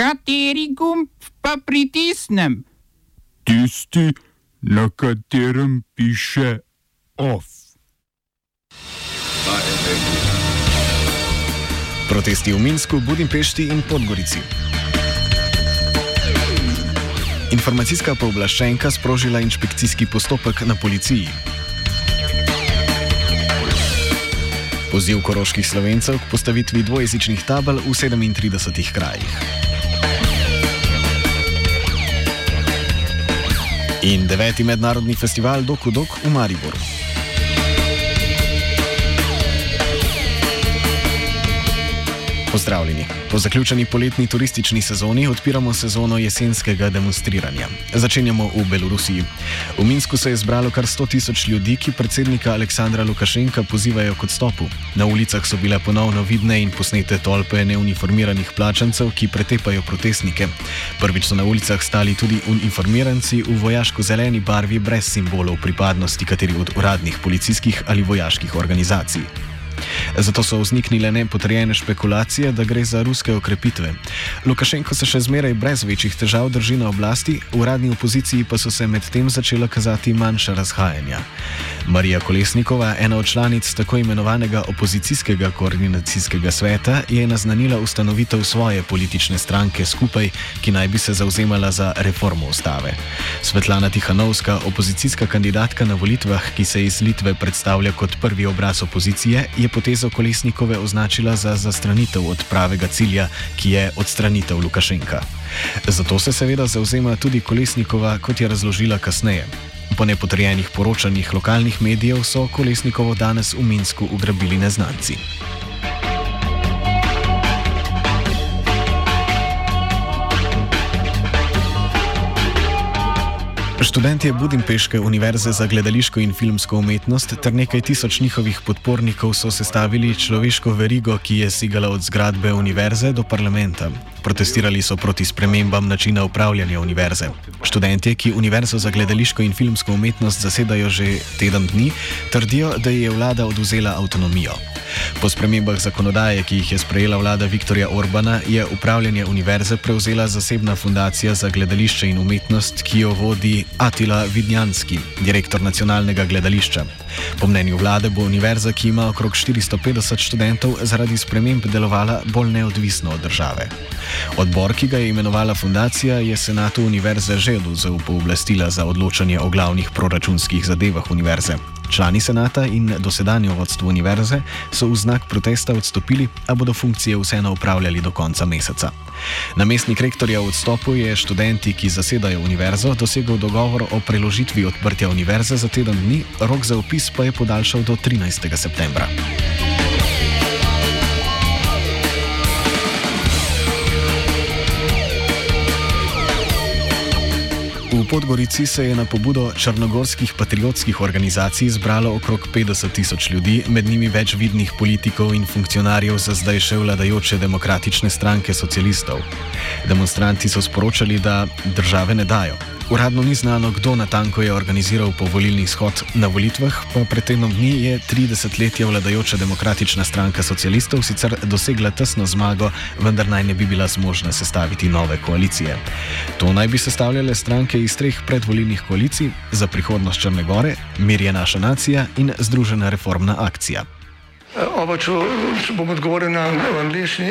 Kateri gumb pa pritisnem? Tisti, na katerem piše OF. Protesti v Minsku, Budimpešti in Podgorici. Informacijska pooblaščenka sprožila inšpekcijski postopek na policiji. Poziv koroških slovencev k postavitvi dvojezičnih tabel v 37 krajih. In deveti mednarodni festival Dokudok v Mariboru. Pozdravljeni. Po zaključeni poletni turistični sezoni odpiramo sezono jesenskega demonstriranja. Začenjamo v Belorusiji. V Minsku se je zbralo kar 100 tisoč ljudi, ki predsednika Aleksandra Lukašenka pozivajo k odstopu. Na ulicah so bile ponovno vidne in posnete tolpe neuniformiranih plačancev, ki pretepajo protestnike. Prvič so na ulicah stali tudi uniformiranci v vojaško-zeleni barvi brez simbolov pripadnosti kateri od uradnih policijskih ali vojaških organizacij. Zato so vzniknile nepotrjene špekulacije, da gre za ruske okrepitve. Lukašenko se še zmeraj brez večjih težav drži na oblasti, v uradni opoziciji pa so se medtem začela kazati manjša razhajanja. Marija Kolesnikova, ena od članic tako imenovanega opozicijskega koordinacijskega sveta, je naznanila ustanovitev svoje politične stranke skupaj, ki naj bi se zauzemala za reformo ustave. Svetlana Tihanovska, opozicijska kandidatka na volitvah, ki se iz Litve predstavlja kot prvi obraz opozicije, je potezo Kolesnikove označila za zastranitev od pravega cilja, ki je odstranitev Lukašenka. Zato se seveda zauzema tudi Kolesnikova, kot je razložila kasneje. Po nepotrjenih poročanjih lokalnih medijev so Kolesnikovo danes v Minsku ugrabili neznanci. Študentje Budimpeške univerze za gledališko in filmsko umetnost ter nekaj tisoč njihovih podpornikov so sestavili človeško verigo, ki je sigala od zgradbe univerze do parlamenta. Protestirali so proti spremembam načina upravljanja univerze. Študentje, ki univerzo za gledališko in filmsko umetnost zasedajo že teden dni, trdijo, da je vlada oduzela avtonomijo. Po spremembah zakonodaje, ki jih je sprejela vlada Viktorja Orbana, je upravljanje univerze prevzela zasebna fundacija za gledališče in umetnost, ki jo vodi Atila Vidnjanski, direktor nacionalnega gledališča. Po mnenju vlade bo univerza, ki ima okrog 450 študentov, zaradi sprememb delovala bolj neodvisno od države. Odbor, ki ga je imenovala fundacija, je senatu univerze že oduzel pooblastila za odločanje o glavnih proračunskih zadevah univerze. Člani senata in dosedanje vodstvo univerze so v znak protesta odstopili, a bodo funkcije vseeno upravljali do konca meseca. Namestnik rektorja v odstopu je študenti, ki zasedajo univerzo, dosegel dogovor o preložitvi odprtja univerze za teden dni, rok za opis pa je podaljšal do 13. septembra. V Podgorici se je na pobudo črnogorskih patriotskih organizacij zbralo okrog 50 tisoč ljudi, med njimi več vidnih politikov in funkcionarjev za zdaj še vladajoče demokratične stranke socialistov. Demonstranti so sporočali, da države ne dajo. Uradno ni znano, kdo natanko je organiziral povolilni shod na volitvah, pa pred tednom dni je 30 let vladajoča demokratična stranka socialistov sicer dosegla tesno zmago, vendar naj ne bi bila zmožna sestaviti nove koalicije. To naj bi sestavljale stranke iz treh predvolilnih koalicij za prihodnost Črne Gore, Mir je naša nacija in Združena reformna akcija. Oba, če, če bom odgovoril na angliški.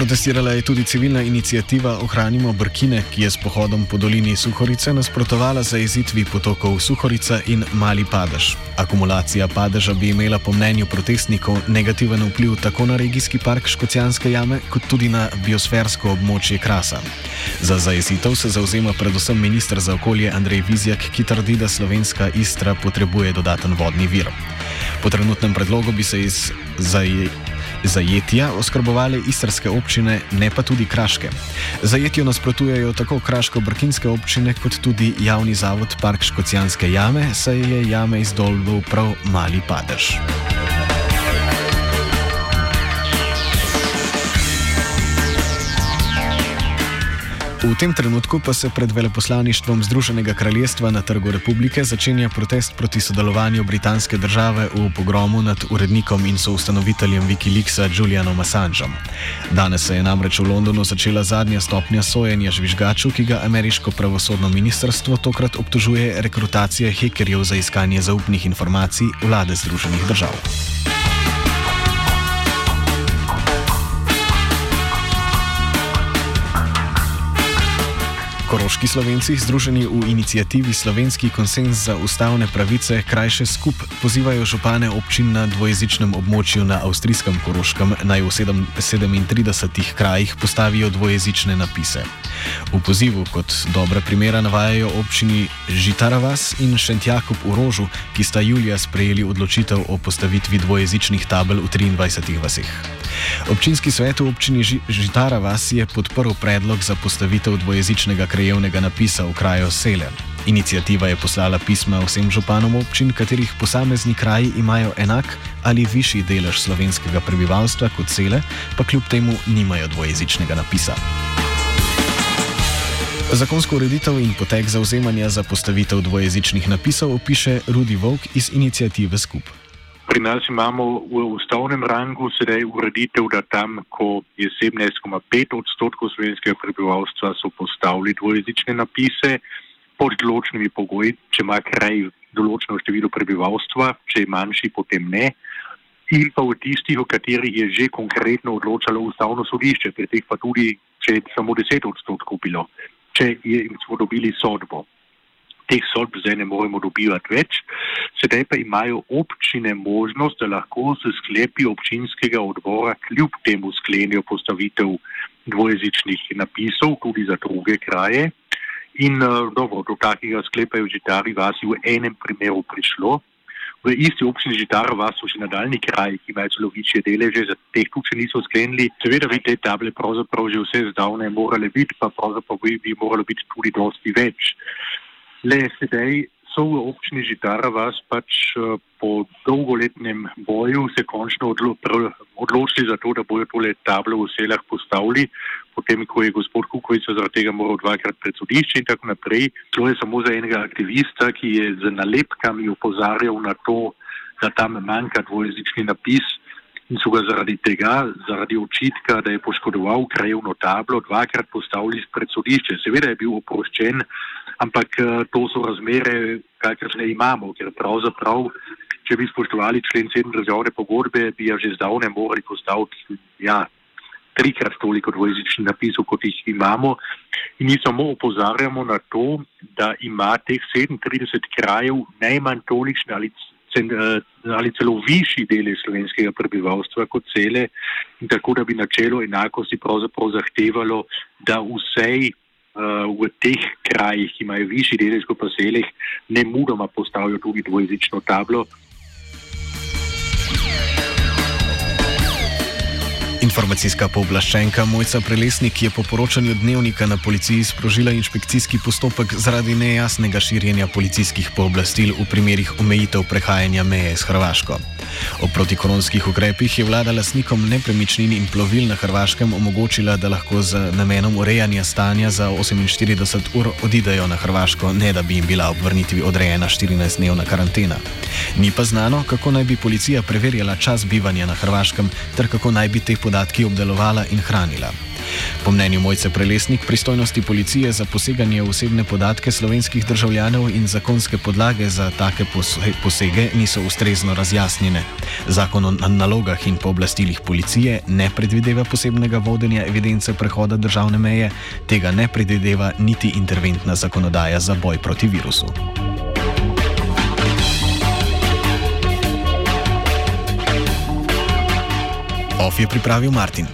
Protestirala je tudi civilna inicijativa Ohranimo Brkine, ki je s pohodom po dolini Suhorice nasprotovala zaezitvi potokov Suhorica in Mali Padež. Akumulacija padeža bi imela po mnenju protestnikov negativen vpliv tako na regijski park Škocijanske jame, kot tudi na biosfersko območje Krasa. Za zaezitev se zauzema predvsem ministr za okolje Andrej Vizjak, ki trdi, da slovenska Istra potrebuje dodaten vodni vir. Po trenutnem predlogu bi se iz, za, zajetja oskrbovali istrske občine, ne pa tudi kraške. Zajetju nasprotujejo tako kraško-brkinske občine, kot tudi javni zavod Park Škocijanske jame, saj je jame izdolbil prav mali padež. V tem trenutku pa se pred veleposlaništvom Združenega kraljestva na Trgu republike začenja protest proti sodelovanju britanske države v pogromu nad urednikom in soustanoviteljem Wikileaksa Julianom Assangeom. Danes se je namreč v Londonu začela zadnja stopnja sojenja žvižgaču, ki ga ameriško pravosodno ministrstvo tokrat obtožuje rekrutacije hekerjev za iskanje zaupnih informacij vlade Združenih držav. Koroški slovenci, združeni v inicijativi Slovenski konsens za ustavne pravice, krajše skup, pozivajo župane občin na dvojezičnem območju na avstrijskem Koroškem naj v 37 krajih postavijo dvojezične napise. V pozivu kot dobre primere navajajo občini Žitaravas in Šentjakub v Rožu, ki sta julija sprejeli odločitev o postavitvi dvojezičnih tabel v 23 vaseh. Občinski svet v občini Žitaravas je podprl predlog za postavitev dvojezičnega krajstva krajevnega napisa v kraju Sele. Inicijativa je poslala pisma vsem županom občin, katerih posamezni kraji imajo enak ali višji delež slovenskega prebivalstva kot Sele, pa kljub temu nimajo dvojezičnega napisa. Zakonsko ureditev in potek zauzemanja za postavitev dvojezičnih napisov opiše Rudi Vok iz inicijative Skup. Pri nas imamo v ustavnem rangu sedaj ureditev, da tam, ko je 17,5 odstotkov slovenskega prebivalstva, so postavili dvojezične napise pod določenimi pogoji, če ima kraj določeno število prebivalstva, če je manjši, potem ne. In pa v tistih, o katerih je že konkretno odločalo ustavno sodišče, pri teh pa tudi, če je samo 10 odstotkov bilo, če je, smo dobili sodbo teh sodb zdaj ne moremo dobivati več. Sedaj pa imajo občine možnost, da lahko se sklepi občinskega odbora kljub temu sklenijo postavitev dvojezičnih napisov tudi za druge kraje. In uh, dobro, do takega sklepa je v Žitari vasi v enem primeru prišlo. V isti občini Žitara vas so še nadaljni kraji, ki imajo celo večje deleže, za teh tudi niso sklenili. Seveda bi te table pravzaprav že vse zdavne morale biti, pa pravzaprav bi, bi moralo biti tudi dosti več. Le sedaj so v občini Žitara vas pač eh, po dolgoletnem boju se končno odlo odločili za to, da bojo tole tablo v selah postavili, potem ko je gospod Kukovic zaradi tega moral dvakrat pred sodišče in tako naprej. To je samo za enega aktivista, ki je z nalepkami upozarjal na to, da tam manjka dvojezični napis in so ga zaradi tega, zaradi očitka, da je poškodoval krajevno tablo, dvakrat postavili pred sodišče. Seveda je bil oproščen, ampak eh, to so razmere, kakršne imamo, ker pravzaprav, če bi spoštovali člen 7 državne pogodbe, bi ja že zdavne morali postaviti ja, trikrat toliko dvojezičnih napisov, kot jih imamo. In mi samo opozarjamo na to, da ima teh 37 krajev najmanj tolikšne ali, eh, ali celo višji delež slovenskega prebivalstva kot cele, in tako da bi načelo enakosti pravzaprav zahtevalo, da vsej v teh krajih, ki imajo višji delež kot pa selih, ne mudoma postavijo tudi dvojezično tablo. Informacijska pooblaščenka Mojca Prelesnik je po poročanju dnevnika na policiji sprožila inšpekcijski postopek zaradi nejasnega širjenja policijskih pooblastil v primerih omejitev prehajanja meje s Hrvaško. O protikoronskih ukrepih je vlada lasnikom nepremičnin in plovil na Hrvaškem omogočila, da lahko z namenom urejanja stanja za 48 ur odidejo na Hrvaško, ne da bi jim bila ob vrnitvi odrejena 14-dnevna karantena. Ni pa znano, kako naj bi policija preverjala čas bivanja na Hrvaškem ter kako naj bi te podatki obdelovala in hranila. Po mnenju Mojce Prelesnik, pristojnosti policije za poseganje v osebne podatke slovenskih državljanov in zakonske podlage za take posege niso ustrezno razjasnjene. Zakon o nalogah in pooblastilih policije ne predvideva posebnega vodenja evidence prehoda državne meje, tega ne predvideva niti interventna zakonodaja za boj proti virusu. OF je pripravil Martin.